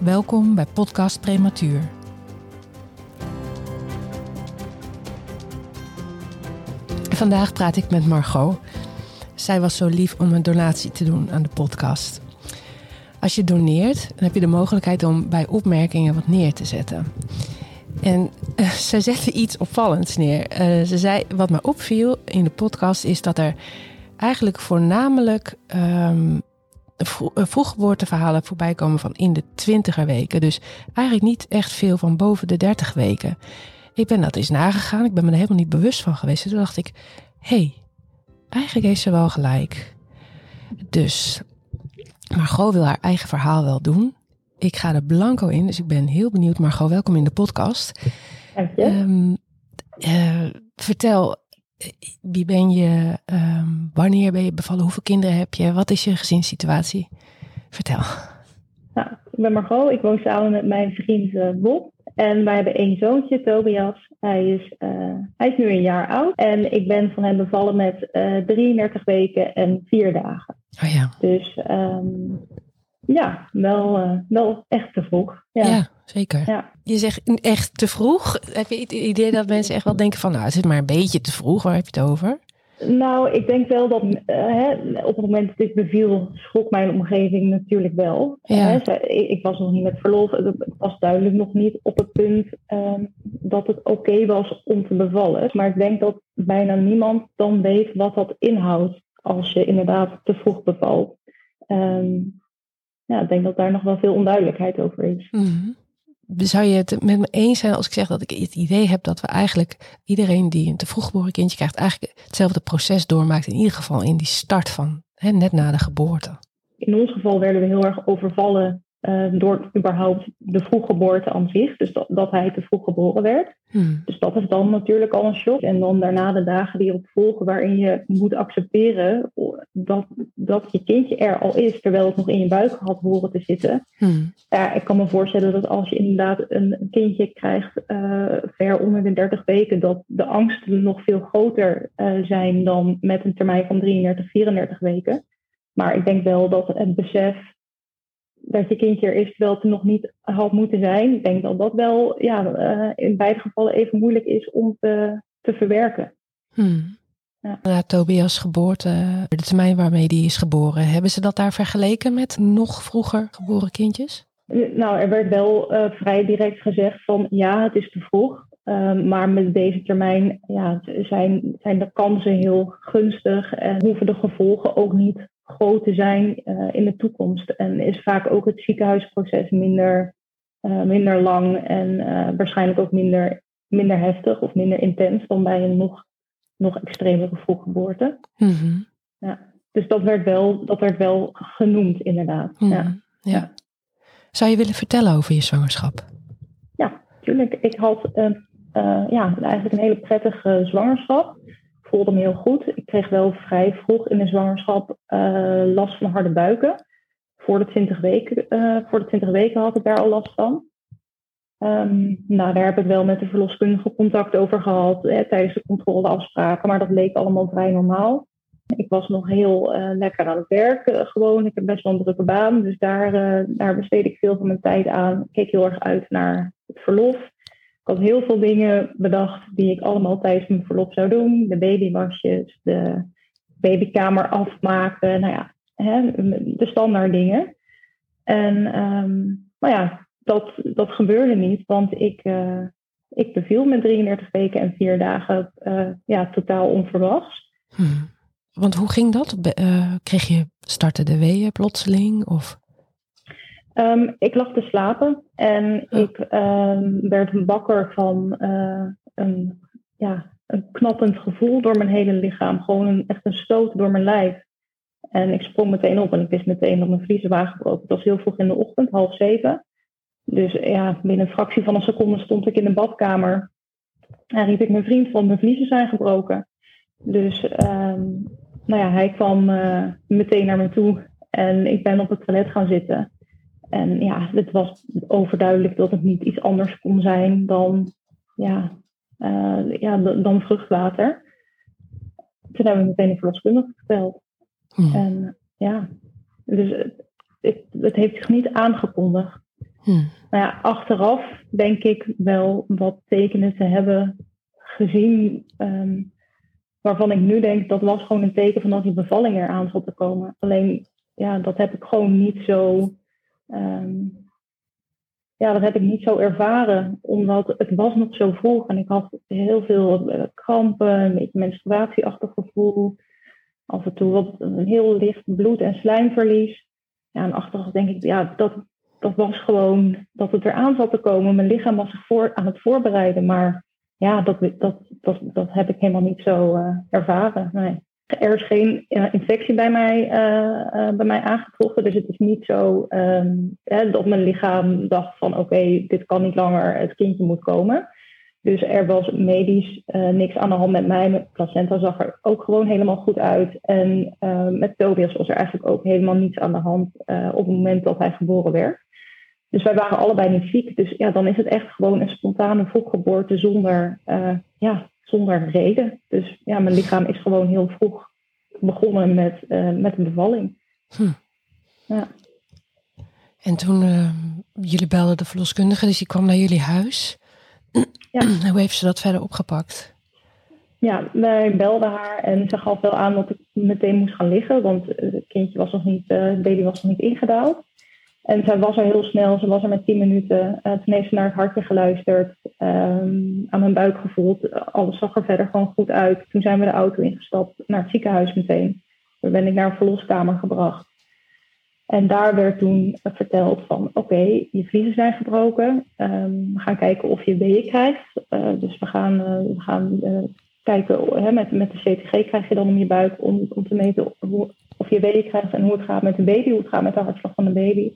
Welkom bij Podcast Prematuur. Vandaag praat ik met Margot. Zij was zo lief om een donatie te doen aan de podcast. Als je doneert, dan heb je de mogelijkheid om bij opmerkingen wat neer te zetten. En uh, ze zette iets opvallends neer. Uh, ze zei: Wat me opviel in de podcast is dat er eigenlijk voornamelijk um, vroeggeboorteverhalen voorbij komen van in de twintiger weken. Dus eigenlijk niet echt veel van boven de dertig weken. Ik ben dat eens nagegaan. Ik ben me er helemaal niet bewust van geweest. toen dacht ik: hé, hey, eigenlijk heeft ze wel gelijk. Dus Margot wil haar eigen verhaal wel doen. Ik ga er blanco in, dus ik ben heel benieuwd. Margot, welkom in de podcast. Dank je. Um, uh, vertel, wie ben je? Um, wanneer ben je bevallen? Hoeveel kinderen heb je? Wat is je gezinssituatie? Vertel. Nou, ik ben Margot. Ik woon samen met mijn vriend uh, Bob. En wij hebben één zoontje, Tobias. Hij is, uh, hij is nu een jaar oud. En ik ben van hem bevallen met uh, 33 weken en 4 dagen. Oh ja. Dus um, ja, wel, uh, wel echt te vroeg. Ja, ja zeker. Ja. Je zegt echt te vroeg. Heb je het idee dat mensen echt wel denken van... nou, het is maar een beetje te vroeg. Waar heb je het over? Nou, ik denk wel dat uh, hè, op het moment dat ik beviel, schrok mijn omgeving natuurlijk wel. Ja. Hè, ik was nog niet met verlof. Het was duidelijk nog niet op het punt um, dat het oké okay was om te bevallen. Maar ik denk dat bijna niemand dan weet wat dat inhoudt als je inderdaad te vroeg bevalt. Um, ja, ik denk dat daar nog wel veel onduidelijkheid over is. Mm -hmm. Zou je het met me eens zijn als ik zeg dat ik het idee heb dat we eigenlijk iedereen die een te vroeg geboren kindje krijgt, eigenlijk hetzelfde proces doormaakt, in ieder geval in die start van hè, net na de geboorte? In ons geval werden we heel erg overvallen uh, door überhaupt de vroeggeboorte aan zich. Dus dat, dat hij te vroeg geboren werd. Hmm. Dus dat is dan natuurlijk al een shock. En dan daarna de dagen die erop volgen waarin je moet accepteren dat, dat je kindje er al is, terwijl het nog in je buik had horen te zitten. Hmm. Ja, ik kan me voorstellen dat als je inderdaad een kindje krijgt uh, ver onder de 30 weken, dat de angsten nog veel groter uh, zijn dan met een termijn van 33, 34 weken. Maar ik denk wel dat het besef dat je kindje er is terwijl het nog niet had moeten zijn. Ik denk dat dat wel ja, uh, in beide gevallen even moeilijk is om te, te verwerken. Hmm. Ja. Na Tobias geboorte, de termijn waarmee die is geboren, hebben ze dat daar vergeleken met nog vroeger geboren kindjes? Nou, er werd wel uh, vrij direct gezegd van ja, het is te vroeg. Uh, maar met deze termijn ja, zijn, zijn de kansen heel gunstig en hoeven de gevolgen ook niet groot te zijn uh, in de toekomst. En is vaak ook het ziekenhuisproces minder, uh, minder lang en uh, waarschijnlijk ook minder, minder heftig of minder intens dan bij een nog, nog extremere vroeggeboorte. Mm -hmm. ja. Dus dat werd, wel, dat werd wel genoemd, inderdaad. Mm ja. ja. Zou je willen vertellen over je zwangerschap? Ja, tuurlijk. Ik had ja, eigenlijk een hele prettige zwangerschap voelde me heel goed. Ik kreeg wel vrij vroeg in de zwangerschap uh, last van harde buiken. Voor de 20 weken, uh, voor de 20 weken had ik daar al last van. Um, nou, daar heb ik wel met de verloskundige contact over gehad hè, tijdens de controleafspraken, maar dat leek allemaal vrij normaal. Ik was nog heel uh, lekker aan het werk, uh, gewoon. Ik heb best wel een drukke baan, dus daar, daar besteed ik veel van mijn tijd aan. Ik keek heel erg uit naar het verlof. Had heel veel dingen bedacht die ik allemaal tijdens mijn verlof zou doen. De babywasjes, de babykamer afmaken, nou ja, hè, de standaard dingen. En um, maar ja, dat, dat gebeurde niet, want ik, uh, ik beviel met 33 weken en 4 dagen uh, ja, totaal onverwachts. Hmm. Want hoe ging dat? Uh, kreeg je starten de weeën plotseling? Of? Um, ik lag te slapen en Oh. ik um, werd wakker van uh, een, ja, een knappend gevoel door mijn hele lichaam. Gewoon een, echt een stoot door mijn lijf. En ik sprong meteen op en ik wist meteen dat mijn vliezen waren gebroken. Het was heel vroeg in de ochtend, half zeven. Dus ja, binnen een fractie van een seconde stond ik in de badkamer. En riep ik mijn vriend van mijn vliezen zijn gebroken. Dus ehm, nou ja, hij kwam uh, meteen naar me toe en ik ben op het toilet gaan zitten. En ja, het was overduidelijk dat het niet iets anders kon zijn dan, ja, uh, ja, dan vruchtwater. Toen hebben we meteen een verloskundige verteld. Hmm. En ja, dus het, het, het, heeft zich niet aangekondigd. Hmm. Nou ja, achteraf denk ik wel wat tekenen te hebben gezien. Um, waarvan ik nu denk dat was gewoon een teken van dat die bevalling eraan zat te komen. Alleen ja, dat heb ik gewoon niet zo. Um, ja, dat heb ik niet zo ervaren, omdat het was nog zo vroeg en ik had heel veel eh, krampen, een beetje menstruatieachtig gevoel, af en toe wat een heel licht bloed- en slijmverlies. Ja, en achteraf denk ik, ja, dat, dat was gewoon dat het eraan zat te komen. Mijn lichaam was zich voor, aan het voorbereiden, maar ja, dat, dat, dat, dat heb ik helemaal niet zo uh, ervaren. Nee. Er is geen uh, infectie bij mij, uh, bij mij aangetroffen. Dus het is niet zo um, dat mijn lichaam dacht van oké, dit kan niet langer, het kindje moet komen. Dus er was medisch niks aan de hand met mij. Mijn placenta zag er ook gewoon helemaal goed uit. En met Tobias was er eigenlijk ook helemaal niets aan de hand op het moment dat hij geboren werd. Dus wij waren allebei niet ziek. Dus ja, dan is het echt gewoon een spontane vroeggeboorte zonder, ja, zonder reden. Dus ja, mijn lichaam is gewoon heel vroeg begonnen met, uh, met een bevalling. Hm. Ja. En toen uh, jullie belden de verloskundige, dus die kwam naar jullie huis. Ja. Hoe heeft ze dat verder opgepakt? Ja, wij belden haar en ze gaf wel aan dat ik meteen moest gaan liggen, want het kindje was nog niet, de baby was nog niet ingedaald. En zij was er heel snel, ze was er met tien minuten. Uh, toen heeft ze naar het hartje geluisterd, um, aan mijn buik gevoeld. Alles zag er verder gewoon goed uit. Toen zijn we de auto ingestapt, naar het ziekenhuis meteen. Toen ben ik naar een verloskamer gebracht. En daar werd toen verteld van, oké, je vliezen zijn gebroken. Um, we gaan kijken of je weeën krijgt. Uh, dus we gaan, uh, we gaan kijken, met, met de CTG krijg je dan om je buik om, te meten of je weeën krijgt en hoe het gaat met de baby, hoe het gaat met de hartslag van de baby.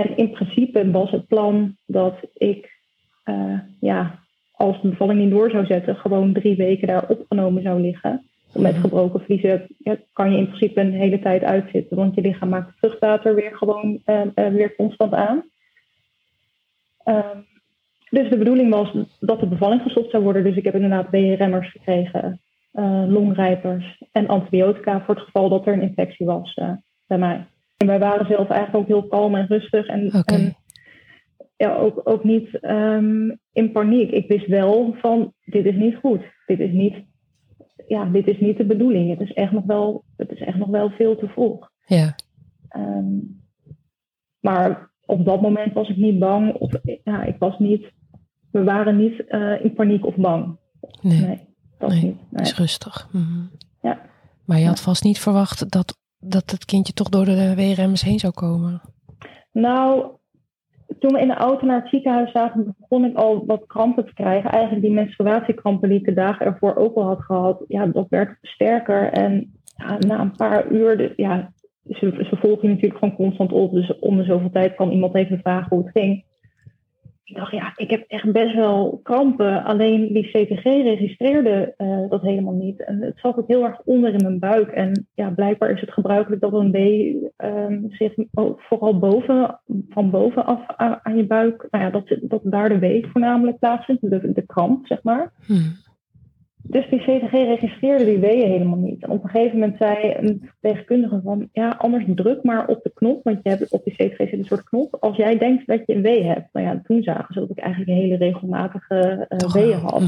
En in principe was het plan dat ik, uh, ja, als de bevalling niet door zou zetten, gewoon drie weken daar opgenomen zou liggen. Met mhm. gebroken vliezen ja, kan je in principe een hele tijd uitzitten, want je lichaam maakt het vruchtwater weer gewoon uh, uh, weer constant aan. Ehm, dus de bedoeling was dat de bevalling gestopt zou worden. Dus ik heb inderdaad BRM'ers gekregen, longrijpers en antibiotica voor het geval dat er een infectie was bij mij. En wij waren zelf eigenlijk ook heel kalm en rustig. En, en ja, ook, ook niet um, in paniek. Ik wist wel van, dit is niet goed. Dit is niet, ja, dit is niet de bedoeling. Het is echt nog wel, het is echt nog wel veel te vroeg. Ja. Um, maar op dat moment was ik niet bang. Of, ja, ik was niet, we waren niet uh, in paniek of bang. Nee, nee dat nee, niet. Nee. is rustig. Mm -hmm. Ja. Maar je had vast niet verwacht dat dat het kindje toch door de WRM's heen zou komen? Nou, toen we in de auto naar het ziekenhuis zaten, begon ik al wat krampen te krijgen. Eigenlijk die menstruatiekrampen die ik de dagen ervoor ook al had gehad, ja, dat werd sterker. En na een paar uur, ja, ze, ze je natuurlijk gewoon constant op. Dus om de zoveel tijd kan iemand even vragen hoe het ging ik dacht, ja, ik heb echt best wel krampen. Alleen die CTG registreerde uh, dat helemaal niet. En het zat ook heel erg onder in mijn buik. En ja, blijkbaar is het gebruikelijk dat een B um, zich vooral boven, van bovenaf aan, aan je buik, nou ja, dat, dat daar de W voornamelijk plaatsvindt, de, de kramp, zeg maar. Hmm. Dus die CTG registreerde die weeën helemaal niet. En op een gegeven moment zei een verpleegkundige van, ja, anders druk maar op de knop, want je hebt op die CTG zit een soort knop. Als jij denkt dat je een wee hebt, nou ja, toen zagen ze dat ik eigenlijk een hele regelmatige uh, weeën had.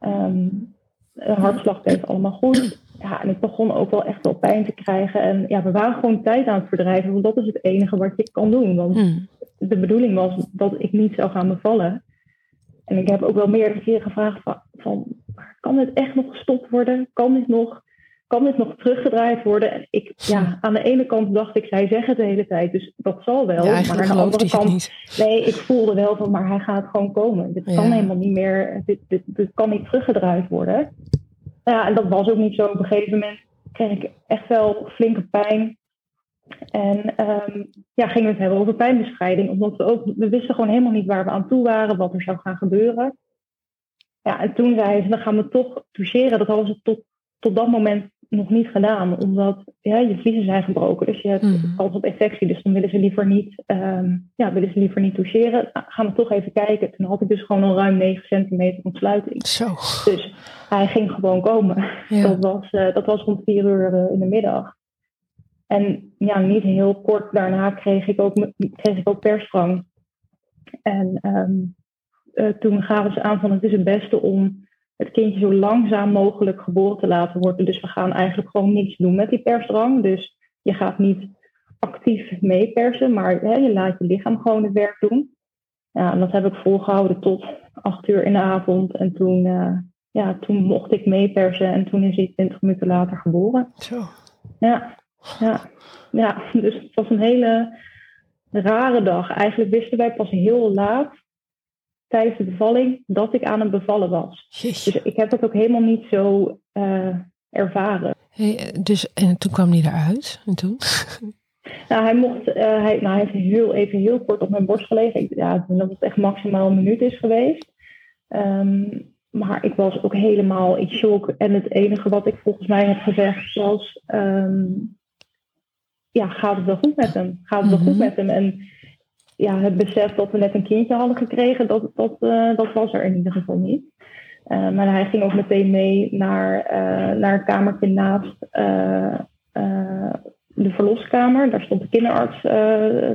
Um, hartslag deed allemaal goed. Ja, en ik begon ook wel echt wel pijn te krijgen. En ja, we waren gewoon tijd aan het verdrijven, want dat is het enige wat je kan doen. Want hmm. de bedoeling was dat ik niet zou gaan bevallen. En ik heb ook wel meerdere keren gevraagd van, van kan dit echt nog gestopt worden? Kan dit nog, kan dit nog teruggedraaid worden? En ik, ja, aan de ene kant dacht ik, zij zeggen het de hele tijd, dus dat zal wel. maar aan de andere kant, niet. nee, ik voelde wel van, maar hij gaat gewoon komen. Dit kan helemaal niet meer, dit, dit, dit kan niet teruggedraaid worden. Ja, en dat was ook niet zo. Op een gegeven moment kreeg ik echt wel flinke pijn. En ehm, ja, gingen we het hebben over pijnbestrijding, omdat we ook, we wisten gewoon helemaal niet waar we aan toe waren, wat er zou gaan gebeuren. Ja, en toen zei ze, dan gaan we toch toucheren. Dat hadden ze tot, tot dat moment nog niet gedaan, omdat ja, je vliezen zijn gebroken. Dus je hebt kans op infectie. Dus dan willen ze liever niet, ehm, ja, willen ze liever niet toucheren. Nou, gaan we toch even kijken. Toen had ik dus gewoon al ruim 9 centimeter ontsluiting. Zo. Dus hij ging gewoon komen. Ja. Dat, was, eh, dat was rond vier uur eh, in de middag. En ja, niet heel kort daarna kreeg ik ook, kreeg ik ook persdrang. En ehm, eh, toen gaven ze aan van het is het beste om het kindje zo langzaam mogelijk geboren te laten worden. Dus we gaan eigenlijk gewoon niks doen met die persdrang. Dus je gaat niet actief meepersen, maar hè, je laat je lichaam gewoon het werk doen. Ja, en dat heb ik volgehouden tot acht uur in de avond. En toen, eh, ja, toen mocht ik meepersen en toen is hij 20 minuten later geboren. Zo. Ja, ja, ja, dus het was een hele rare dag. Eigenlijk wisten wij pas heel laat tijdens de bevalling dat ik aan het bevallen was. Jeetje. Dus ik heb dat ook helemaal niet zo eh, ervaren. Hey, dus, en toen kwam hij eruit. En toen? Nou, hij, mocht, eh, hij, nou, hij heeft heel even heel kort op mijn borst gelegen. Ik, ja, dat het echt maximaal een minuut is geweest. Ehm, maar ik was ook helemaal in shock. En het enige wat ik volgens mij heb gezegd was... ehm, ja, gaat het wel goed met hem? Gaat het wel Mhm. goed met hem? En ja, het besef dat we net een kindje hadden gekregen, dat, dat, eh, dat was er in ieder geval niet. Eh, maar hij ging ook meteen mee naar, eh, naar een kamertje naast de verloskamer. Daar stond de kinderarts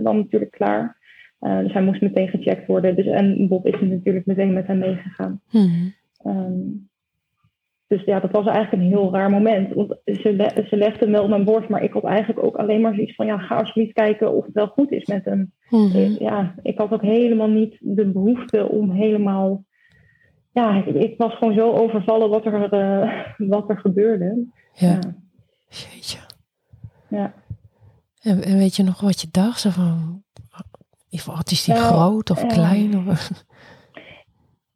dan natuurlijk klaar. Dus hij moest meteen gecheckt worden. Dus, en Bob is natuurlijk meteen met hem meegegaan. Mhm. Ehm, dus ja, dat was eigenlijk een heel raar moment. Want ze, le- ze legde hem wel op mijn borst, maar ik had eigenlijk ook alleen maar zoiets van: ja, ga alsjeblieft kijken of het wel goed is met hem. Mhm. Ja, ik had ook helemaal niet de behoefte om helemaal. Ja, ik, ik was gewoon zo overvallen wat er, eh, wat er gebeurde. Ja. Ja, Jeetje. ja. En, en weet je nog wat je dacht? Zo van, wat is die Nou, groot of eh, klein? Of,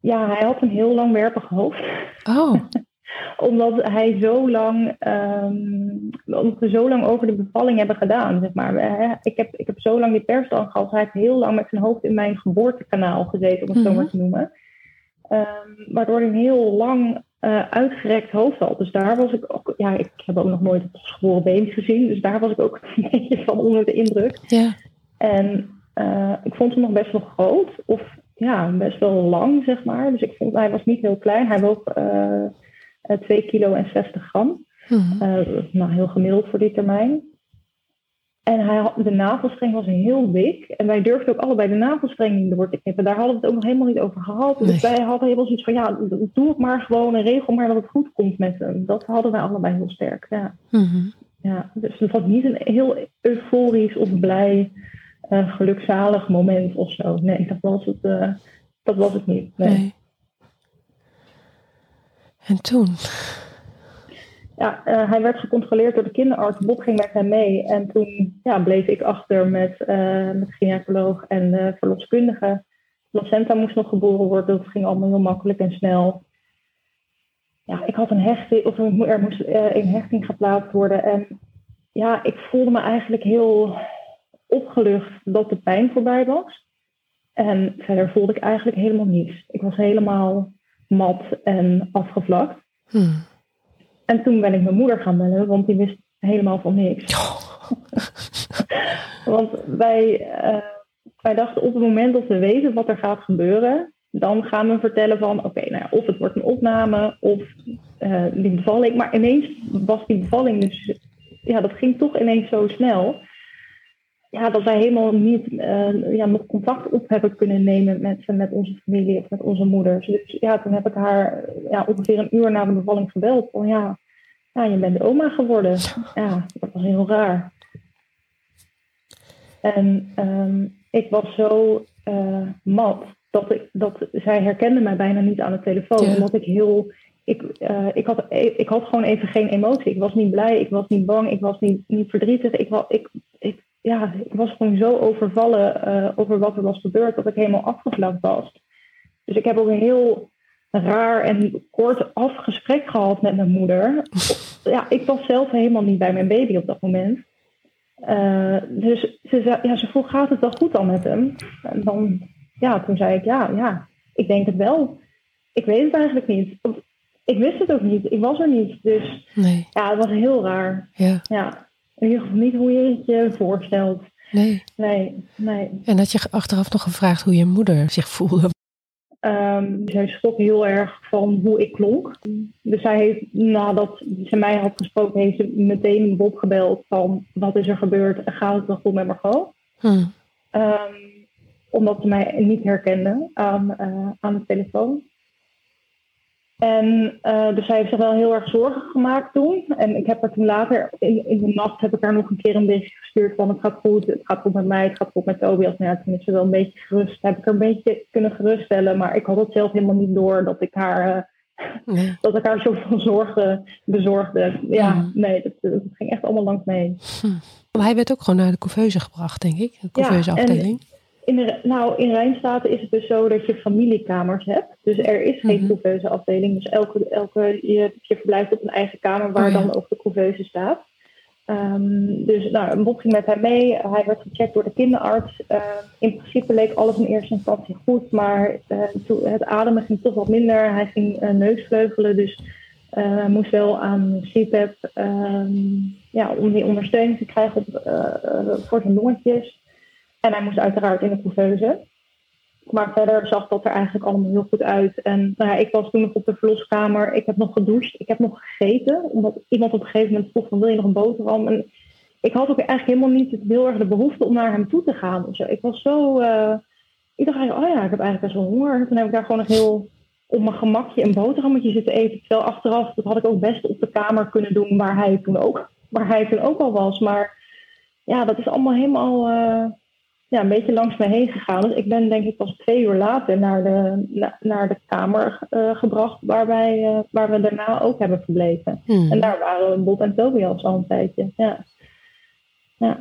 ja, hij had een heel langwerpig hoofd. oh, Omdat hij zo lang, ehm, omdat we zo lang over de bevalling hebben gedaan, zeg maar. Eh, Ik heb, ik heb zo lang die persdrang gehad. Hij heeft heel lang met zijn hoofd in mijn geboortekanaal gezeten, om het zo Mhm. maar te noemen. Ehm, waardoor hij een heel lang eh, uitgerekt hoofd had. Dus daar was ik ook, ja, ik heb ook nog nooit het geboren baby gezien. Dus daar was ik ook een beetje van onder de indruk. ja. En eh, ik vond hem nog best wel groot. Of ja, best wel lang, zeg maar. Dus ik vond, hij was niet heel klein. Hij woog eh, 2 kilo en 60 gram. Mhm. Eh, nou, heel gemiddeld voor die termijn. En hij had, de navelstreng was heel dik. En wij durfden ook allebei de navelstreng niet door te knippen. Daar hadden we het ook nog helemaal niet over gehad. Dus Nee. wij hadden helemaal zoiets van, ja, doe het maar gewoon en regel maar dat het goed komt met hem. Dat hadden wij allebei heel sterk, ja. Mhm. ja. Dus het was niet een heel euforisch of blij, eh, gelukzalig moment of zo. Nee, dat was het, eh, dat was het niet. Nee. Nee. En toen? Ja, eh, hij werd gecontroleerd door de kinderarts. Bob ging met hem mee. En toen ja, bleef ik achter met, eh met gynaecoloog en de verloskundige. Placenta moest nog geboren worden. Dat ging allemaal heel makkelijk en snel. Ja, ik had een hechting, of er er moest eh, een hechting geplaatst worden. En ja, ik voelde me eigenlijk heel opgelucht dat de pijn voorbij was. En verder voelde ik eigenlijk helemaal niets. Ik was helemaal mat en afgevlakt. Mhm. En toen ben ik mijn moeder gaan bellen, want die wist helemaal van niks. Want wij, eh, wij dachten op het moment dat we weten wat er gaat gebeuren, dan gaan we vertellen van oké, nou ja, of het wordt een opname of eh, die bevalling. Maar ineens was die bevalling dus, ja, dat ging toch ineens zo snel. Ja, dat wij helemaal niet eh, ja, nog contact op hebben kunnen nemen met, met onze familie of met onze moeders. Dus ja, toen heb ik haar ja, ongeveer een uur na de bevalling gebeld. Van ja, ja, je bent de oma geworden. Ja, dat was heel raar. En ehm, ik was zo eh, mat dat, ik, dat zij herkende mij bijna niet aan de telefoon. Ja. Omdat ik heel. Ik, eh, ik, had, ik had gewoon even geen emotie. Ik was niet blij, ik was niet bang, ik was niet, niet verdrietig. Ik, was, ik, ik, ja, ik was gewoon zo overvallen eh, over wat er was gebeurd dat ik helemaal afgevlakt was. Dus ik heb ook een heel raar en kort afgesprek gehad met mijn moeder. Ja, ik was zelf helemaal niet bij mijn baby op dat moment. Uh, dus ze, zei, ja, ze vroeg, gaat het wel goed al met hem? En dan, ja, toen zei ik, ja, ja, ik denk het wel. Ik weet het eigenlijk niet. Ik wist het ook niet. Ik was er niet. Dus nee. ja, het was heel raar. Ja. ja. In ieder geval niet hoe je het je voorstelt. Nee. Nee, nee. En had je achteraf nog gevraagd hoe je moeder zich voelde? Um, zij schrok heel erg van hoe ik klonk. Dus zij heeft, nadat ze mij had gesproken, heeft ze meteen Bob gebeld van wat is er gebeurd gaat het wel goed met Margot? Hmm. Um, omdat ze mij niet herkende aan, uh, aan de telefoon. En uh, dus zij heeft zich wel heel erg zorgen gemaakt toen. En ik heb er toen later, in, in de nacht, heb ik haar nog een keer een beetje gestuurd van het gaat goed, het gaat goed met mij, het gaat goed met Tobias. Nou ja, toen is ze wel een beetje gerust, heb ik haar een beetje kunnen geruststellen. Maar ik had het zelf helemaal niet door dat ik haar, uh, dat ik haar zoveel zorgen bezorgde. Ja, nee, dat, dat, ging echt allemaal langs mee. Hm. Hij werd ook gewoon naar de couveuse gebracht, denk ik, de couveuse afdeling. In de, nou, in Rijnstaten is het dus zo dat je familiekamers hebt. Dus er is geen mm couveuse afdeling. Dus elke, elke, je, je verblijft op een eigen kamer waar oh dan ook de couveuse staat. Um, dus nou, Bob ging met hem mee. Hij werd gecheckt door de kinderarts. Uh, in principe leek alles in eerste instantie goed, maar uh, het ademen ging toch wat minder. Hij ging uh, neusvleugelen, dus hij moest wel aan CPAP um, ja, om die ondersteuning te krijgen op, voor zijn longetjes. En hij moest uiteraard in de couveuse. Maar verder zag dat er eigenlijk allemaal heel goed uit. En nou ja, ik was toen nog op de verloskamer. Ik heb nog gedoucht. Ik heb nog gegeten. Omdat iemand op een gegeven moment vroeg van wil je nog een boterham? En ik had ook eigenlijk helemaal niet heel erg de behoefte om naar hem toe te gaan. Of. Ik was zo... Uh, ik dacht eigenlijk, oh ja, ik heb eigenlijk best wel honger. Toen heb ik daar gewoon nog heel op mijn gemakje een boterhammetje zitten eten. Terwijl achteraf, dat had ik ook best op de kamer kunnen doen waar hij toen ook, waar hij toen ook al was. Maar ja, dat is allemaal helemaal... Uh, ja, een beetje langs me heen gegaan. Dus ik ben denk ik pas twee uur later naar de, naar de kamer uh, gebracht waar, wij, uh, waar we daarna ook hebben verbleven. Hmm. En daar waren Bob en Tobias al een tijdje. Ja. ja.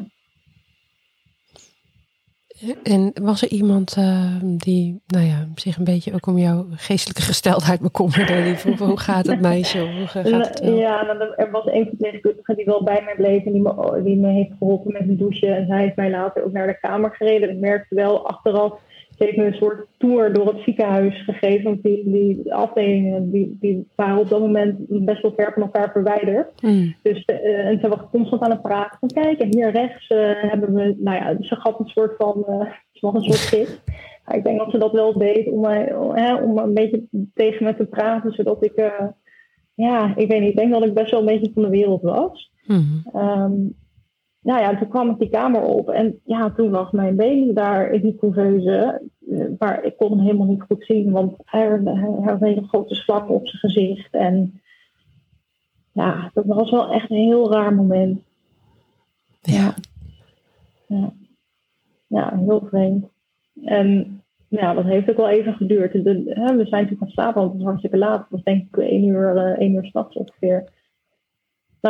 En was er iemand uh, die nou ja, zich een beetje ook om jouw geestelijke gesteldheid bekommerde? Die vroeg, hoe gaat het meisje? Hoe gaat het wel? Ja, nou, er was een verpleegkundige die wel bij mij bleef en die me, die me heeft geholpen met een douche. En zij heeft mij later ook naar de kamer gereden. Ik merkte wel achteraf ze heeft me een soort tour door het ziekenhuis gegeven. Want die, die afdelingen die, die waren op dat moment best wel ver van elkaar verwijderd. Mm. Dus, uh, en ze was constant aan het praten van kijk, en hier rechts uh, hebben we, nou ja, ze gaf een soort van, uh, een soort gids. ik denk dat ze dat wel deed om, mij, om een beetje tegen me te praten, zodat ik, ja, ik weet niet, ik denk dat ik best wel een beetje van de wereld was. Mm. Um, nou ja, toen kwam ik die kamer op en ja, toen lag mijn been daar in die couveuse. Maar eh, ik kon hem helemaal niet goed zien, want hij, hij had een hele grote slang op zijn gezicht. En ja, dat was wel echt een heel raar moment. Ja. Ja, ja heel vreemd. En ja, dat heeft ook wel even geduurd. We zijn natuurlijk gaan slapen, want het was hartstikke laat. Het was denk ik één uur, uh, één uur s'nachts ongeveer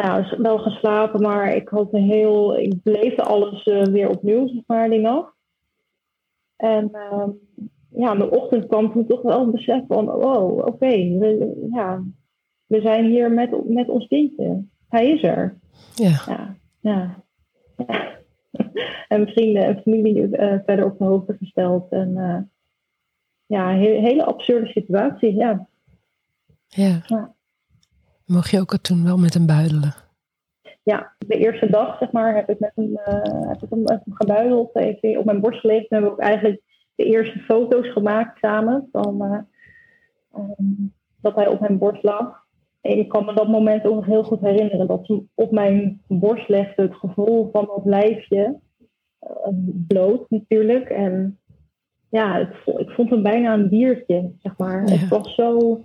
nou ja, wel geslapen, maar ik had een heel, ik beleefde alles uh, weer opnieuw, zeg maar, die nacht. En uh, ja, in de ochtend kwam toen toch wel het besef van, wow, oké, we, ja, we zijn hier met, met ons kindje. Hij is er. Ja. Ja, ja. en vrienden en familie uh, verder op de hoogte gesteld. En ja, een he hele absurde situatie, ja. Ja. ja. Mocht je ook toen wel met hem buidelen? Ja, de eerste dag zeg maar heb ik met hem, uh, heb ik hem, met hem gebuideld. Even op mijn borst gelegen. Hebben we ook eigenlijk de eerste foto's gemaakt samen. Van, uh, um, dat hij op mijn borst lag. En ik kan me dat moment ook nog heel goed herinneren. Dat hij op mijn borst legde. Het gevoel van dat lijfje. Uh, bloot natuurlijk. En ja, het, ik vond hem bijna een diertje, zeg maar. Het was zo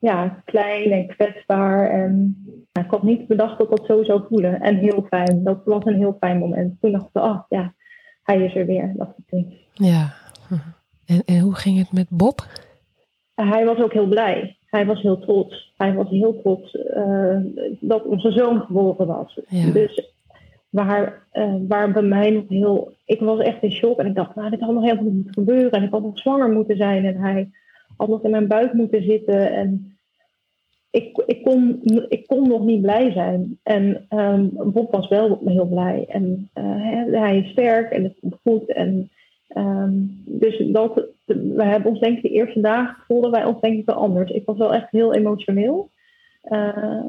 ja, klein en kwetsbaar. En ik had niet bedacht dat dat zo zou voelen. En heel fijn. Dat was een heel fijn moment. Toen dacht ik, oh ja, hij is er weer. Dat ik Ja. En, en hoe ging het met Bob? Hij was ook heel blij. Hij was heel trots. Hij was heel trots uh, dat onze zoon geboren was. Ja. Dus waar, uh, waar bij mij nog heel... Ik was echt in shock. En ik dacht, nou, dit had nog helemaal niet gebeuren. En ik had nog zwanger moeten zijn. En hij nog in mijn buik moeten zitten. En ik, ik, kon, ik kon nog niet blij zijn. En um, Bob was wel heel blij. En uh, hij is sterk en het komt goed. En, um, dus dat, we hebben ons denk ik de eerste dagen voelden wij ons denk ik wel anders. Ik was wel echt heel emotioneel. Uh,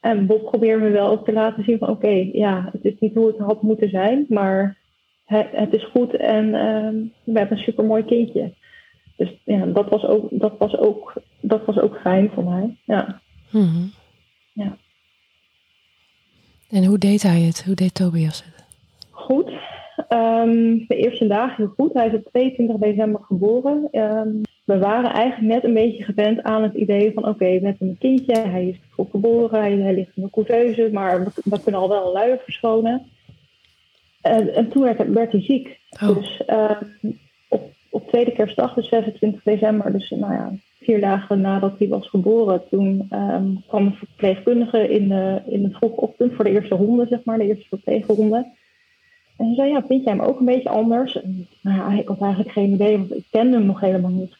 en Bob probeerde me wel ook te laten zien van oké, ja, het is niet hoe het had moeten zijn, maar het, het is goed en um, we hebben een supermooi kindje. Dus ja, dat was ook, dat was ook, dat was ook fijn voor mij. Ja. Mm ja. En hoe deed hij het? Hoe deed Tobias het? Goed. Um, de eerste dagen heel goed. Hij is op 22 december geboren. Um, we waren eigenlijk net een beetje gewend aan het idee van oké, okay, met een kindje, hij is vroeg geboren, hij, hij ligt in de couveuse, maar we, we, kunnen al wel een luier verschonen. En, en toen werd, werd, hij ziek. Oh. Dus op tweede kerstdag, dus 26 december, dus nou ja, vier dagen nadat hij was geboren, toen um, kwam een verpleegkundige in de, in de vroege ochtend voor de eerste ronde, zeg maar, de eerste verpleegronde. En ze zei, ja, vind jij hem ook een beetje anders? En, nou ja, ik had eigenlijk geen idee, want ik kende hem nog helemaal niet.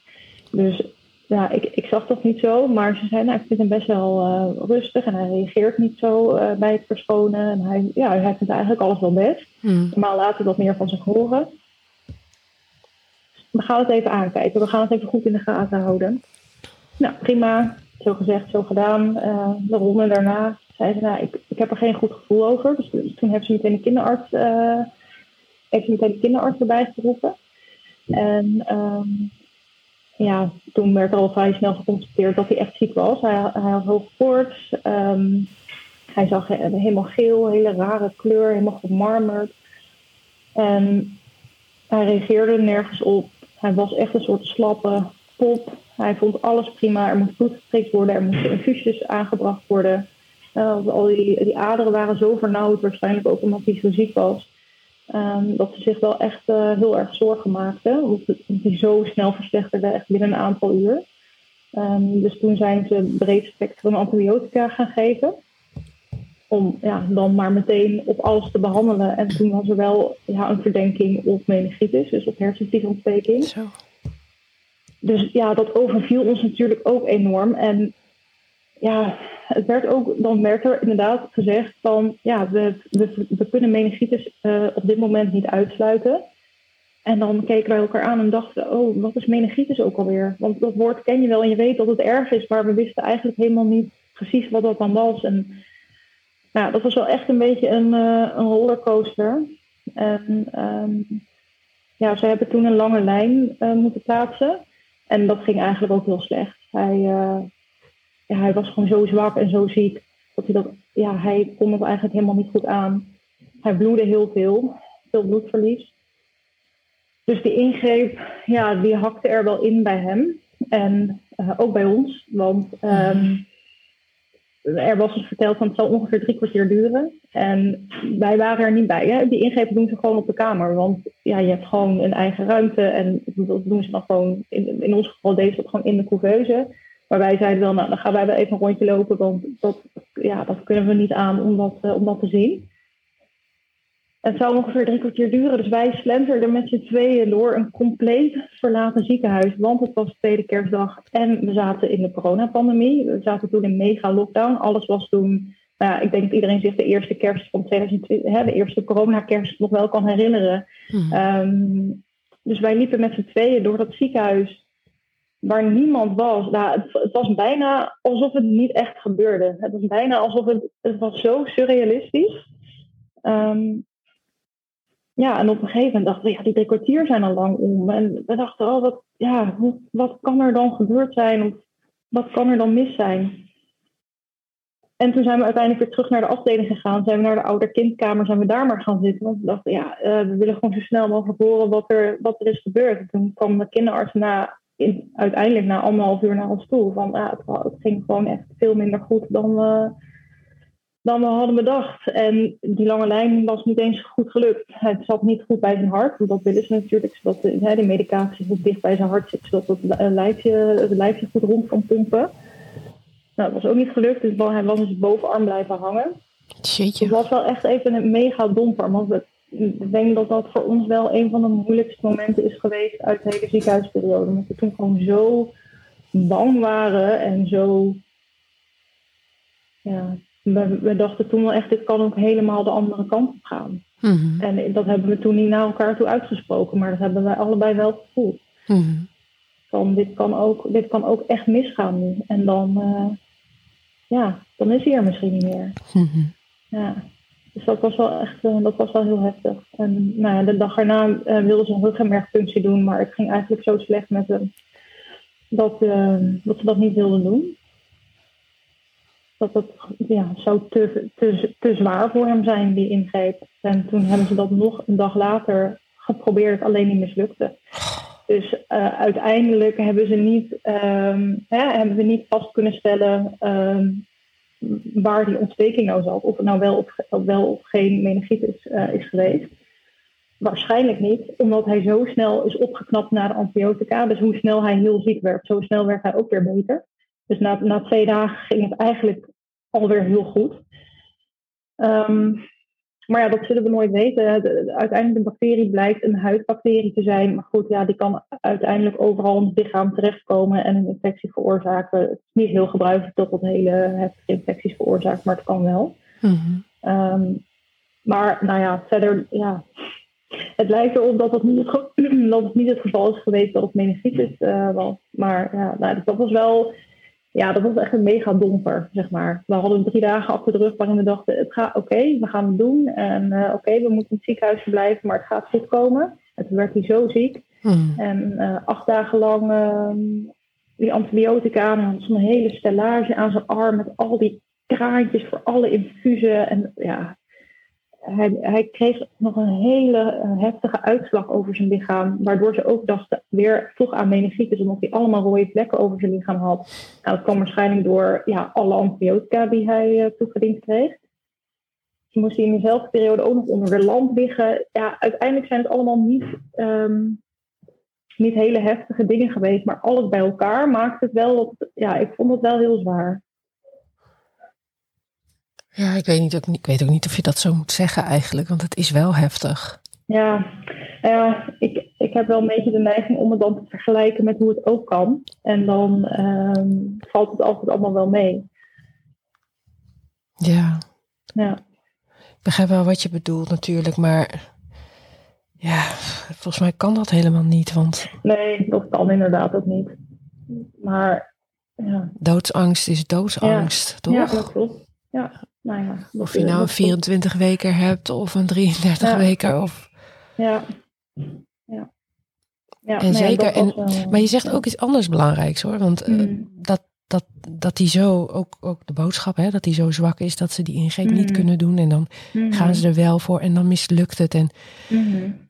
Dus ja, ik, ik zag dat niet zo, maar ze zei, nou, ik vind hem best wel uh, rustig en hij reageert niet zo uh, bij het verschonen. En hij, ja, hij vindt eigenlijk alles wel best. Hmm. Maar later wat meer van zich horen. We gaan het even aankijken, we gaan het even goed in de gaten houden. Nou, prima. Zo gezegd, zo gedaan. Uh, de ronde daarna zei ze, nou, ik, ik heb er geen goed gevoel over. Dus toen heeft ze meteen de kinderarts, uh, heeft ze meteen de kinderarts erbij geroepen. En um, ja, toen werd al vrij snel geconstateerd dat hij echt ziek was. Hij, hij had hoge koorts. Um, hij zag helemaal geel, hele rare kleur, helemaal gemarmerd. En hij reageerde nergens op. Hij was echt een soort slappe pop. Hij vond alles prima. Er moest bloed geprikt worden. Er moesten infusies aangebracht worden. Uh, al die, die aderen waren zo vernauwd, waarschijnlijk ook omdat hij zo ziek was. Um, dat ze zich wel echt uh, heel erg zorgen maakten. Omdat hij zo snel verslechterde, echt binnen een aantal uur. Um, dus toen zijn ze breed spectrum antibiotica gaan geven. Om ja, dan maar meteen op alles te behandelen. En toen was er wel ja, een verdenking op meningitis, dus op hersenvliesontsteking. Zo. Dus ja, dat overviel ons natuurlijk ook enorm. En ja, het werd ook, dan werd er inderdaad gezegd van ja, we, we, we kunnen meningitis uh, op dit moment niet uitsluiten. En dan keken wij elkaar aan en dachten, oh, wat is meningitis ook alweer? Want dat woord ken je wel en je weet dat het erg is, maar we wisten eigenlijk helemaal niet precies wat dat dan was. En nou, dat was wel echt een beetje een, uh, een rollercoaster. En um, ja, ze hebben toen een lange lijn uh, moeten plaatsen. En dat ging eigenlijk ook heel slecht. Hij, uh, hij was gewoon zo zwak en zo ziek. Dat hij, dat, ja, hij kon het eigenlijk helemaal niet goed aan. Hij bloedde heel veel. Veel bloedverlies. Dus die ingreep, ja, die hakte er wel in bij hem. En ook bij ons. Want um, er was ons verteld van het zal ongeveer drie kwartier duren. En wij waren er niet bij. Die ingrepen doen ze gewoon op de kamer. Want ja, je hebt gewoon een eigen ruimte. En dat doen ze dan gewoon, in, in ons geval deze dat gewoon in de couveuse. Maar wij zeiden wel, nou dan gaan wij wel even een rondje lopen. Want dat, ja, dat kunnen we niet aan om dat, uh, om dat te zien. Het zou ongeveer drie kwartier duren. Dus wij slenterden met z'n tweeën door een compleet verlaten ziekenhuis. Want het was de tweede kerstdag en we zaten in de coronapandemie. We zaten toen in mega lockdown. Alles was toen, nou ja, ik denk dat iedereen zich de eerste kerst van 2020, hè, de eerste coronakerst nog wel kan herinneren. Hmm. Um, dus wij liepen met z'n tweeën door dat ziekenhuis waar niemand was. Nou, het, het, was bijna alsof het niet echt gebeurde. Het was bijna alsof het, het was zo surrealistisch. Um, ja, en op een gegeven moment dachten we, ja, die drie kwartier zijn al lang om. En we dachten, oh, wat, ja, wat kan er dan gebeurd zijn? Of wat kan er dan mis zijn? En toen zijn we uiteindelijk weer terug naar de afdeling gegaan. Zijn we naar de ouder-kindkamer, zijn we daar maar gaan zitten. Want we dachten, ja, uh, we willen gewoon zo snel mogelijk horen wat er, wat er is gebeurd. En toen kwam de kinderarts na, in, uiteindelijk na anderhalf uur naar ons toe. Van, het, ging gewoon echt veel minder goed dan we dan we hadden bedacht. En die lange lijn was niet eens goed gelukt. Het zat niet goed bij zijn hart, want dat willen ze natuurlijk, zodat de, de medicatie goed dicht bij zijn hart zit, zodat het lijfje, het lijfje goed rond kan pompen. Nou, dat was ook niet gelukt, dus hij was in zijn bovenarm blijven hangen. Jeetje. Het was wel echt even een mega domper, want ik denk dat dat voor ons wel een van de moeilijkste momenten is geweest uit de hele ziekenhuisperiode. Omdat we toen gewoon zo bang waren en zo ja, we, we, dachten toen wel echt, dit kan ook helemaal de andere kant op gaan. Mhm. En dat hebben we toen niet naar elkaar toe uitgesproken, maar dat hebben wij allebei wel gevoeld. Mhm. Van dit kan, ook, dit kan ook echt misgaan nu. En dan, uh, ja, dan is hij er misschien niet meer. Mhm. Ja. Dus dat was wel echt uh, dat was wel heel heftig. En nou ja, de dag erna uh, wilde ze een ruggenmergpunctie doen, maar het ging eigenlijk zo slecht met hem dat, dat ze dat niet wilden doen dat ja, zou te, te, te zwaar voor hem zijn, die ingreep. En toen hebben ze dat nog een dag later geprobeerd, alleen niet mislukte. Dus uh, uiteindelijk hebben ze niet, um, hè, hebben we niet vast kunnen stellen um, waar die ontsteking nou zat. Of het nou wel of, wel of geen meningitis uh, is geweest. Waarschijnlijk niet, omdat hij zo snel is opgeknapt na de antibiotica. Dus hoe snel hij heel ziek werd, zo snel werd hij ook weer beter. Dus na, na twee dagen ging het eigenlijk alweer heel goed. Um, maar ja, dat zullen we nooit weten. uiteindelijk een bacterie blijkt een huidbacterie te zijn. Maar goed, ja, die kan uiteindelijk overal in het lichaam terechtkomen en een infectie veroorzaken. Het is niet heel gebruikelijk dat dat hele heftige infecties veroorzaakt, maar het kan wel. Mm maar nou ja, verder, ja, het lijkt erop dat het niet het, dat het, niet het geval is geweest dat het meningitis uh, was. Maar ja, nou, dat was wel ja, dat was echt een mega domper, zeg maar. We hadden drie dagen achter de rug waarin we dachten, het gaat oké, we gaan het doen. En uh, oké, we moeten in het ziekenhuis blijven, maar het gaat goed komen. En toen werd hij zo ziek. Hmm. En uh, acht dagen lang uh, die antibiotica, en zo'n hele stellage aan zijn arm met al die kraantjes voor alle infusen. En ja, hij, kreeg nog een hele eh, heftige uitslag over zijn lichaam. Waardoor ze ook dachten weer toch aan meningitis. Omdat hij allemaal rode vlekken over zijn lichaam had. Nou, dat kwam waarschijnlijk door ja, alle antibiotica die hij uh, toegediend kreeg. Ze moest in dezelfde periode ook nog onder de land liggen. Ja, uiteindelijk zijn het allemaal niet, um, niet hele heftige dingen geweest. Maar alles bij elkaar maakt het wel... Ja, ik vond het wel heel zwaar. Ja, ik weet, niet, ook, ik weet ook niet of je dat zo moet zeggen eigenlijk, want het is wel heftig. Ja, ja ik, ik heb wel een beetje de neiging om het dan te vergelijken met hoe het ook kan. En dan ehm, valt het altijd allemaal wel mee. Ja. ja. Ik begrijp wel wat je bedoelt natuurlijk, maar ja, volgens mij kan dat helemaal niet. Want... Nee, dat kan inderdaad ook niet. Maar ja. Doodsangst is doodsangst, ja. toch? Ja, dat klopt. Ja. Nou ja, of je nou een 24 weken hebt of een 33 weken. Of... Ja. ja. ja en zeker, en, maar je zegt ook iets anders belangrijks hoor. Want uh, dat, dat, dat die zo, ook, ook de boodschap, hè, dat die zo zwak is dat ze die ingreep niet mm. kunnen doen. En dan mm. gaan ze er wel voor en dan mislukt het. En mm.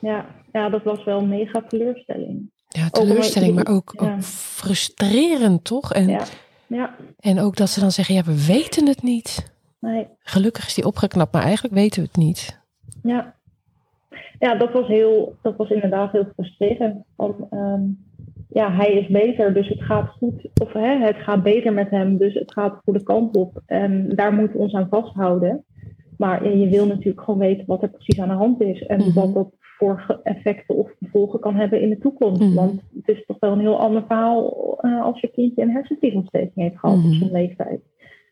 Ja, ja, dat was wel een mega teleurstelling. Ja, teleurstelling, maar ook, ook frustrerend toch? En, ja. En ook dat ze dan zeggen, ja, we weten het niet. Nee. Gelukkig is die opgeknapt, maar eigenlijk weten we het niet. Ja, ja dat, was heel, dat was inderdaad heel frustrerend. Want um, ja, hij is beter, dus het gaat goed. Of hè, het gaat beter met hem, dus het gaat de goede kant op. En daar moeten we ons aan vasthouden. Maar je wil natuurlijk gewoon weten wat er precies aan de hand is. En mm wat dat voor effecten of gevolgen kan hebben in de toekomst. Mhm. Want het is toch wel een heel ander verhaal uh, als je kindje een hersenvliesontsteking heeft gehad mm op zijn leeftijd.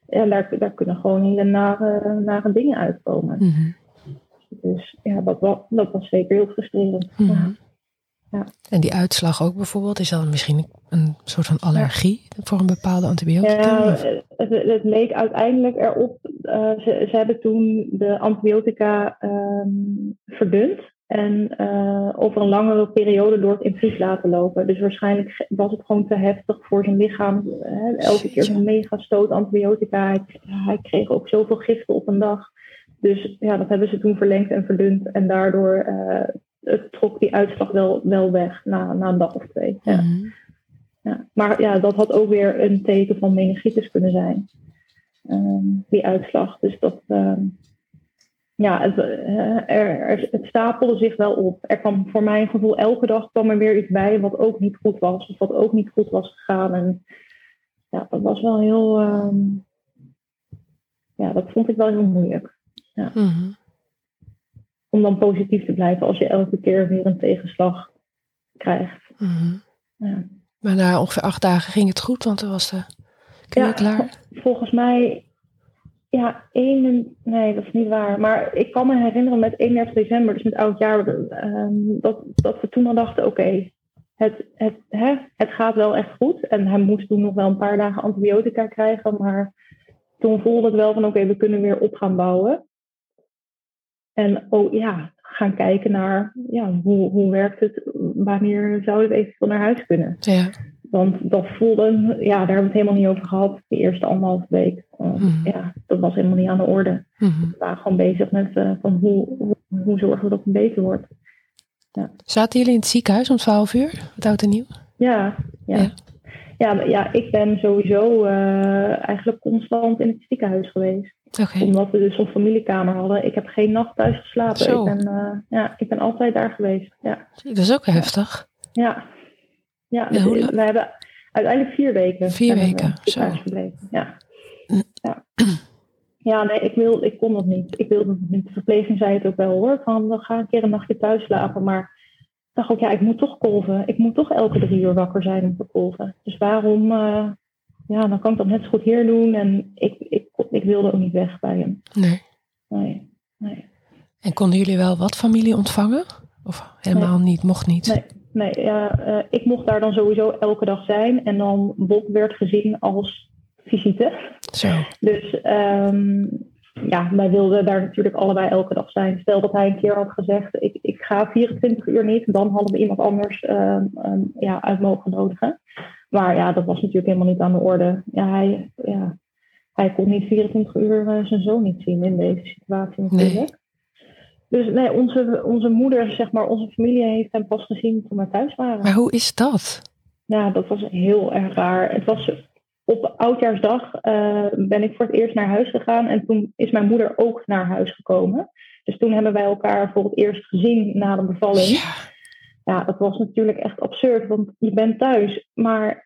En daar, daar kunnen gewoon hele nare, nare dingen uitkomen. Mhm. Dus ja, dat was, dat was zeker heel frustrerend. Mhm. Ja. En die uitslag ook bijvoorbeeld, is dat misschien een soort van allergie voor een bepaalde antibiotica? Ja, het, het, leek uiteindelijk erop. Uh, ze, ze hebben toen de antibiotica um, verdund. En uh, over een langere periode door het infuus laten lopen. Dus waarschijnlijk was het gewoon te heftig voor zijn lichaam. Hè? Elke keer een mega stoot antibiotica. Hij, hij, kreeg ook zoveel giften op een dag. Dus ja, dat hebben ze toen verlengd en verdund. En daardoor uh, het trok die uitslag wel, wel weg na, na een dag of twee. Ja. Mhm. ja. Maar ja, dat had ook weer een teken van meningitis kunnen zijn. Um, die uitslag. Dus dat, um, ja, het, eh, er, het stapelde zich wel op. Er kwam voor mijn gevoel elke dag kwam er weer iets bij wat ook niet goed was. Of wat ook niet goed was gegaan. En ja, dat was wel heel. Ehm, ja, dat vond ik wel heel moeilijk. Ja. Mhm. Om dan positief te blijven als je elke keer weer een tegenslag krijgt. Mhm. ja. Maar na ongeveer acht dagen ging het goed, want er was de Kun je Ja. klaar? Volgens mij, ja, 1, nee, dat is niet waar. Maar ik kan me herinneren met 31 december, dus met oud jaar, ehm, dat, dat we toen al dachten, oké, het, het, het gaat wel echt goed. En hij moest toen nog wel een paar dagen antibiotica krijgen, maar toen voelde het wel van, oké, we kunnen weer op gaan bouwen. En oh ja, gaan kijken naar, ja, hoe, hoe werkt het, wanneer zou het eventueel naar huis kunnen. Ja. Want dat voelde, ja, daar hebben we het helemaal niet over gehad, de eerste anderhalve week. Want, Mhm. Ja, dat was helemaal niet aan de orde. Mhm. We waren gewoon bezig met eh, van hoe, hoe, hoe zorgen we dat het beter wordt. Zaten jullie in het ziekenhuis om 12 uur? Het oud en nieuw? Ja, ja. Ja. Ja, ja, ik ben sowieso eh, eigenlijk constant in het ziekenhuis geweest. Omdat we dus een familiekamer hadden. Ik heb geen nacht thuis geslapen. Zo. Ik ben, eh, ja, ik ben altijd daar geweest. Ja, Dat is ook heftig. ja. Ja dus we hebben uiteindelijk vier weken. Vier we weken, zo. gebleven. Ja. Mm. ja. Ja, nee, ik, wil, ik kon dat niet. Ik wilde het niet. De verpleging zei het ook wel hoor. Van, we gaan een keer een nachtje thuis slapen. Maar ik dacht ook, ja, ik moet toch kolven. Ik moet toch elke drie uur wakker zijn om te kolven. Dus waarom, eh, ja, dan kan ik dat net zo goed hier doen. En ik, ik, ik wilde ook niet weg bij hem. Nee. Nee, nee. En konden jullie wel wat familie ontvangen? Of helemaal niet? Mocht niet? Nee. Nee, ja, eh, ik mocht daar dan sowieso elke dag zijn. En dan Bob werd gezien als visite. Zo. Dus ehm, ja, wij wilden daar natuurlijk allebei elke dag zijn. Stel dat hij een keer had gezegd, ik, ik ga 24 uur niet, dan hadden we iemand anders ehm, ehm, ja, uit mogen nodigen. Maar ja, dat was natuurlijk helemaal niet aan de orde. Ja, hij, ja, hij kon niet 24 uur eh, zijn zoon niet zien in deze situatie natuurlijk. Dus nee, onze, onze moeder, zeg maar, onze familie heeft hem pas gezien toen we thuis waren. Maar hoe is dat? Ja, dat was heel erg raar. Het was op oudjaarsdag eh, ben ik voor het eerst naar huis gegaan en toen is mijn moeder ook naar huis gekomen. Dus toen hebben wij elkaar voor het eerst gezien na de bevalling. Ja. Ja, dat was natuurlijk echt absurd, want je bent thuis, maar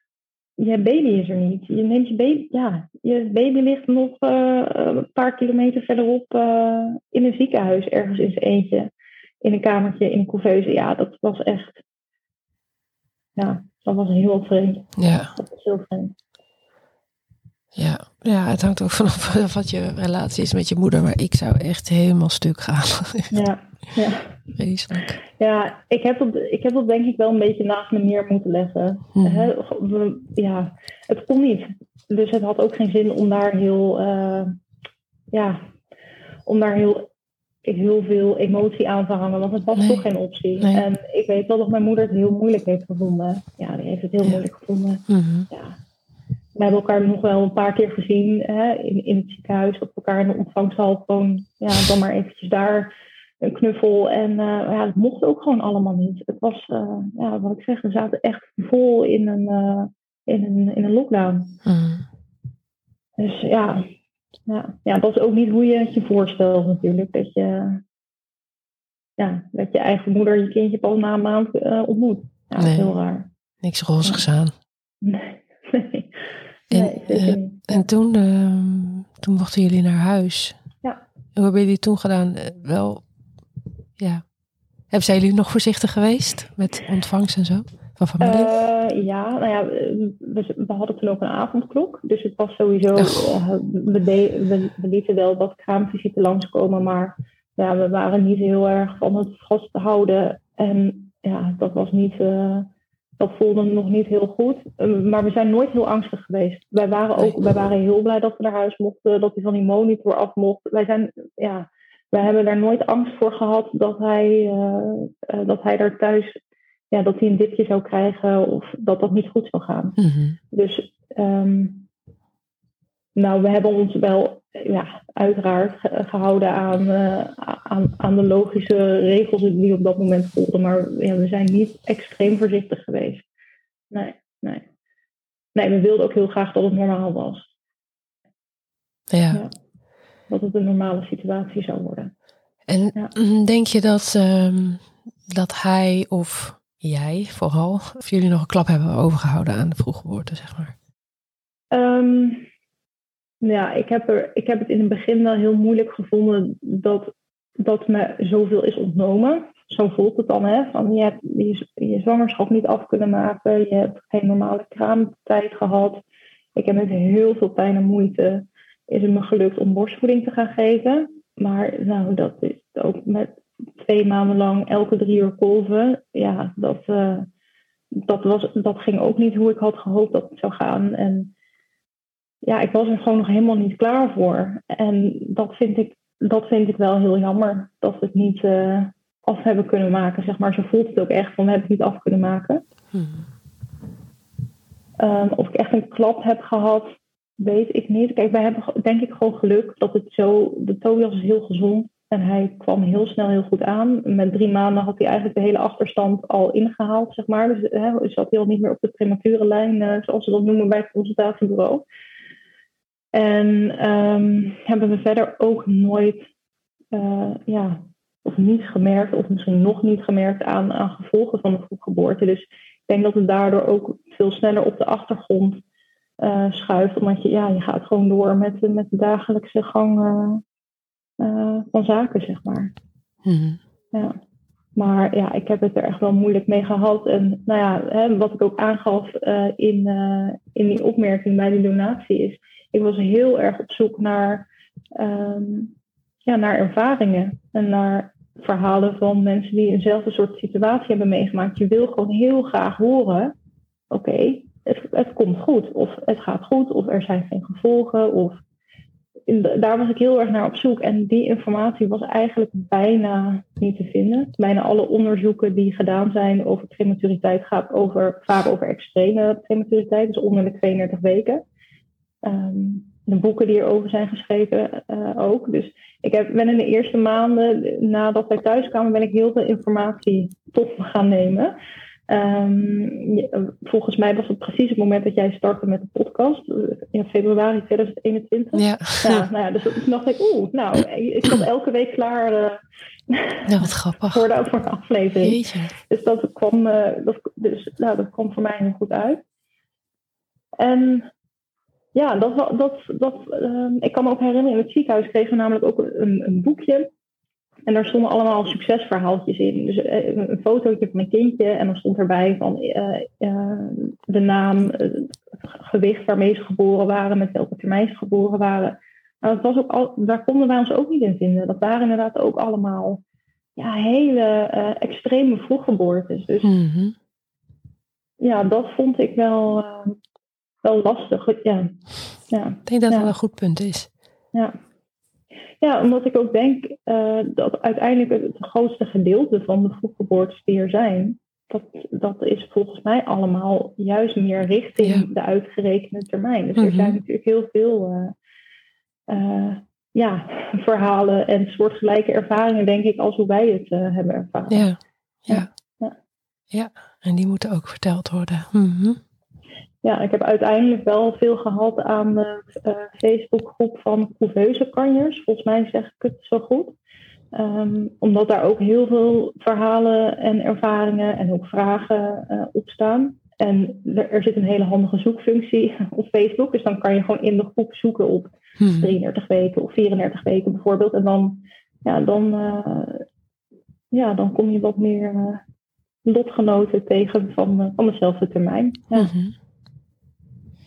je baby is er niet. Je neemt je baby, ja, je baby ligt nog eh, een paar kilometer verderop eh, in een ziekenhuis, ergens in zijn eentje, in een kamertje, in een couveuse. Ja, dat was echt, ja, dat was heel vreemd. Ja. Dat was heel vreemd. Ja. ja, het hangt ook vanaf wat je relatie is met je moeder. Maar ik zou echt helemaal stuk gaan. Ja, ja. Vreselijk. ja ik, heb dat, ik heb dat denk ik wel een beetje naast me neer moeten leggen. Mhm. We- ja, het kon niet. Dus het had ook geen zin om daar heel, eh, ja, om daar heel, heel veel emotie aan te hangen. Want het was Nee. toch geen optie. Nee. En ik weet wel dat mijn moeder het heel moeilijk heeft gevonden. Ja, die heeft het heel Ja. moeilijk gevonden. Mhm. Ja. We hebben elkaar nog wel een paar keer gezien hè, in, in het ziekenhuis. We elkaar in de ontvangshal gewoon, ja, dan maar eventjes daar knuffel. En eh, ja, dat mocht ook gewoon allemaal niet. Het was, eh, ja, wat ik zeg, we zaten echt vol in een, eh, in een, in een lockdown. Mhm. Dus ja, ja, ja, dat is ook niet hoe je het je voorstelt natuurlijk. Dat je, ja, dat je eigen moeder je kindje pas na een maand ontmoet. Ja, dat is Nee. heel raar. Niks rozigs aan. Nee, nee. En, Nee. En toen, ehm, toen mochten jullie naar huis. Ja. En hoe hebben jullie toen gedaan? Wel, ja. Hebben zijn jullie nog voorzichtig geweest met ontvangst en zo? Van familie? Eh, ja, nou ja, we, we hadden toen ook een avondklok. Dus het was sowieso, eh, we, de- we, we lieten wel wat kraamvisite langskomen, maar ja, we waren niet heel erg van het vasthouden. En ja, dat was niet, eh, dat voelde nog niet heel goed. Maar we zijn nooit heel angstig geweest. Wij waren ook, wij waren heel blij dat we naar huis mochten, dat hij van die monitor af mocht. Wij zijn, ja, wij hebben daar nooit angst voor gehad dat hij, eh, eh, dat hij daar thuis ja, dat hij een dipje zou krijgen of dat dat niet goed zou gaan. Mhm. Dus ehm, nou, we hebben ons wel ja, uiteraard ge- gehouden aan, eh, aan, aan de logische regels die op dat moment golden. Maar ja, we zijn niet extreem voorzichtig geweest. Nee, nee. Nee, we wilden ook heel graag dat het normaal was. Ja. Ja. Dat het een normale situatie zou worden. En Ja. mm, denk je dat, ehm, dat hij of jij vooral, of jullie nog een klap hebben overgehouden aan de vroege geboorte, zeg maar? Ehm, ja, ik heb, er, ik heb het in het begin wel heel moeilijk gevonden dat, dat me zoveel is ontnomen. Zo voelt het dan, hè? Van je hebt je, je zwangerschap niet af kunnen maken, je hebt geen normale kraamtijd gehad. Ik heb met heel veel pijn en moeite is het me gelukt om borstvoeding te gaan geven. Maar nou, dat is ook met twee maanden lang elke drie uur kolven. Ja, dat, uh, dat, was, dat ging ook niet hoe ik had gehoopt dat het zou gaan. En ja, ik was er gewoon nog helemaal niet klaar voor. En dat vind ik, dat vind ik wel heel jammer. Dat we het niet uh, af hebben kunnen maken. Zeg maar. Zo voelt het ook echt van we hebben het niet af kunnen maken. Hmm. Um, of ik echt een klap heb gehad, weet ik niet. Kijk, wij hebben denk ik gewoon geluk dat het zo. De Tobias is heel gezond. En hij kwam heel snel heel goed aan. Met drie maanden had hij eigenlijk de hele achterstand al ingehaald, zeg maar. Dus hè, zat hij al niet meer op de premature lijn, uh, zoals ze dat noemen bij het consultatiebureau. En um, hebben we verder ook nooit, uh, ja, of niet gemerkt, of misschien nog niet gemerkt aan gevolgen van de vroeggeboorte. Dus ik denk dat het daardoor ook veel sneller op de achtergrond uh, schuift. Omdat je, ja, je gaat gewoon door met, met de dagelijkse gang uh, van zaken, zeg maar. Mm Ja. Maar ja, ik heb het er echt wel moeilijk mee gehad. En nou ja, hè, wat ik ook aangaf in, in die opmerking bij die donatie is, ik was heel erg op zoek naar, um, ja, naar ervaringen en naar verhalen van mensen die eenzelfde soort situatie hebben meegemaakt. Je wil gewoon heel graag horen, oké, het, het komt goed, of het gaat goed, of er zijn geen gevolgen, of daar was ik heel erg naar op zoek. En die informatie was eigenlijk bijna niet te vinden. Bijna alle onderzoeken die gedaan zijn over prematuriteit gaat over, vaak over extreme prematuriteit, dus onder de 32 weken. Um, de boeken die erover zijn geschreven uh, ook. Dus ik heb, ben in de eerste maanden nadat wij thuis kwamen, ben ik heel veel informatie me gaan nemen. Um, volgens mij was het precies het moment dat jij startte met de podcast, eh, in februari 2021. Ja. ja nou ja, dus toen dacht ik, oeh, nou, ik zat elke week klaar uh, ja, wat grappig. voor, de, voor de aflevering. Jeetje. Dus dat kwam, uh, dat, dus, nou, dat kwam voor mij heel goed uit. En ja, dat, dat, dat, uh, ik kan me ook herinneren, in het ziekenhuis kregen we namelijk ook een, een boekje. En daar stonden allemaal succesverhaaltjes in. Dus eh, een, fotootje van een kindje en dan stond erbij van uh, uh, de naam, het gewicht waarmee ze geboren waren, met welke termijn ze geboren waren. Maar dat was ook al, daar konden wij ons ook niet in vinden. Dat waren inderdaad ook allemaal ja, hele extreme vroeggeboortes. Dus mm ja, dat vond ik wel wel lastig. Ja. Ja. Ik denk dat dat een goed punt is. Ja, ja omdat ik ook denk uh, dat uiteindelijk het grootste gedeelte van de vroeggeboortes die er zijn, dat, dat is volgens mij allemaal juist meer richting de uitgerekende termijn. Dus er mhm. zijn natuurlijk heel veel uh, uh, ja, verhalen en soortgelijke ervaringen, denk ik, als hoe wij het hebben ervaren. Ja. Ja. ja. ja. en die moeten ook verteld worden. Mm ja, ik heb uiteindelijk wel veel gehad aan de uh, Facebookgroep van couveuse kanjers. Volgens mij zeg ik het zo goed. Um, omdat daar ook heel veel verhalen en ervaringen en ook vragen uh, op staan. En er, er, zit een hele handige zoekfunctie op Facebook. Dus dan kan je gewoon in de groep zoeken op 33 hmm. weken of 34 weken bijvoorbeeld. En dan, ja, dan, uh, ja, dan kom je wat meer lotgenoten tegen van, van dezelfde termijn. Ja. Mhm.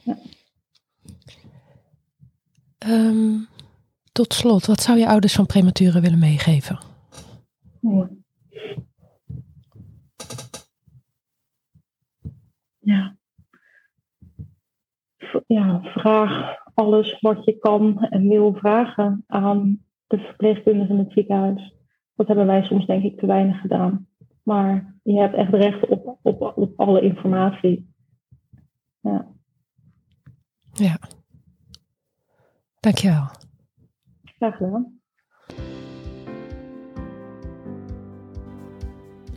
Ja. Ehm, tot slot, wat zou je ouders van prematuren willen meegeven? Ja. ja, vraag alles wat je kan en wil vragen aan de verpleegkundigen in het ziekenhuis. Dat hebben wij soms denk ik te weinig gedaan. Maar je hebt echt recht op, op, op alle informatie. Ja. Dankjewel. Graag gedaan.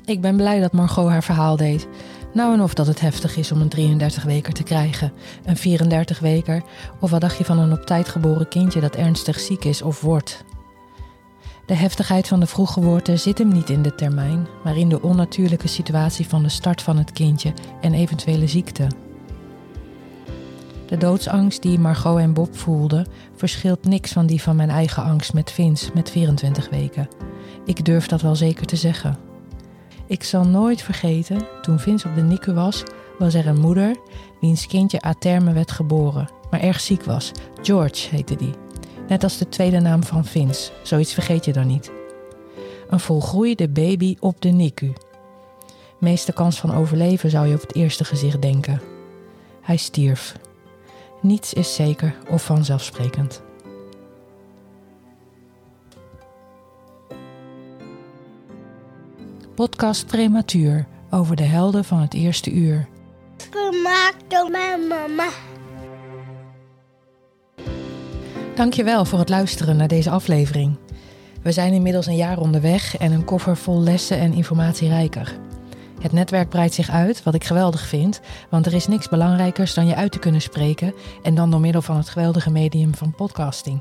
Ik ben blij dat Margot haar verhaal deed. Nou en of dat het heftig is om een 33-weker te krijgen, een 34-weker, of wat dacht je van een op tijd geboren kindje dat ernstig ziek is of wordt? De heftigheid van de vroeggeboorte zit hem niet in de termijn, maar in de onnatuurlijke situatie van de start van het kindje en eventuele ziekte. De doodsangst die Margot en Bob voelden, verschilt niks van die van mijn eigen angst met Vince met 24 weken. Ik durf dat wel zeker te zeggen. Ik zal nooit vergeten, toen Vince op de NICU was, was er een moeder wiens kindje a werd geboren maar erg ziek was. George heette die. Net als de tweede naam van Vince. Zoiets vergeet je dan niet. Een volgroeide baby op de NICU. Meeste kans van overleven zou je op het eerste gezicht denken. Hij stierf. Niets is zeker of vanzelfsprekend. Podcast Prematuur over de helden van het eerste uur. Gemaakt door mijn mama. Dankjewel voor het luisteren naar deze aflevering. We zijn inmiddels een jaar onderweg en een koffer vol lessen en informatierijker. Het netwerk breidt zich uit, wat ik geweldig vind, want er is niks belangrijkers dan je uit te kunnen spreken en dan door middel van het geweldige medium van podcasting.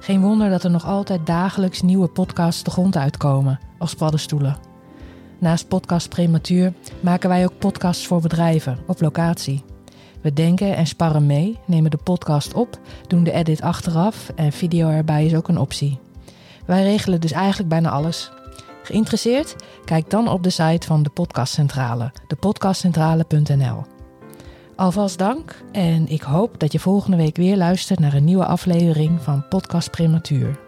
Geen wonder dat er nog altijd dagelijks nieuwe podcasts de grond uitkomen, als paddenstoelen. Naast podcast Prematuur maken wij ook podcasts voor bedrijven, op locatie. We denken en sparren mee, nemen de podcast op, doen de edit achteraf en video erbij is ook een optie. Wij regelen dus eigenlijk bijna alles. Geïnteresseerd? Kijk dan op de site van de Podcastcentrale, depodcastcentrale.nl. Alvast dank en ik hoop dat je volgende week weer luistert naar een nieuwe aflevering van Podcast Prematuur.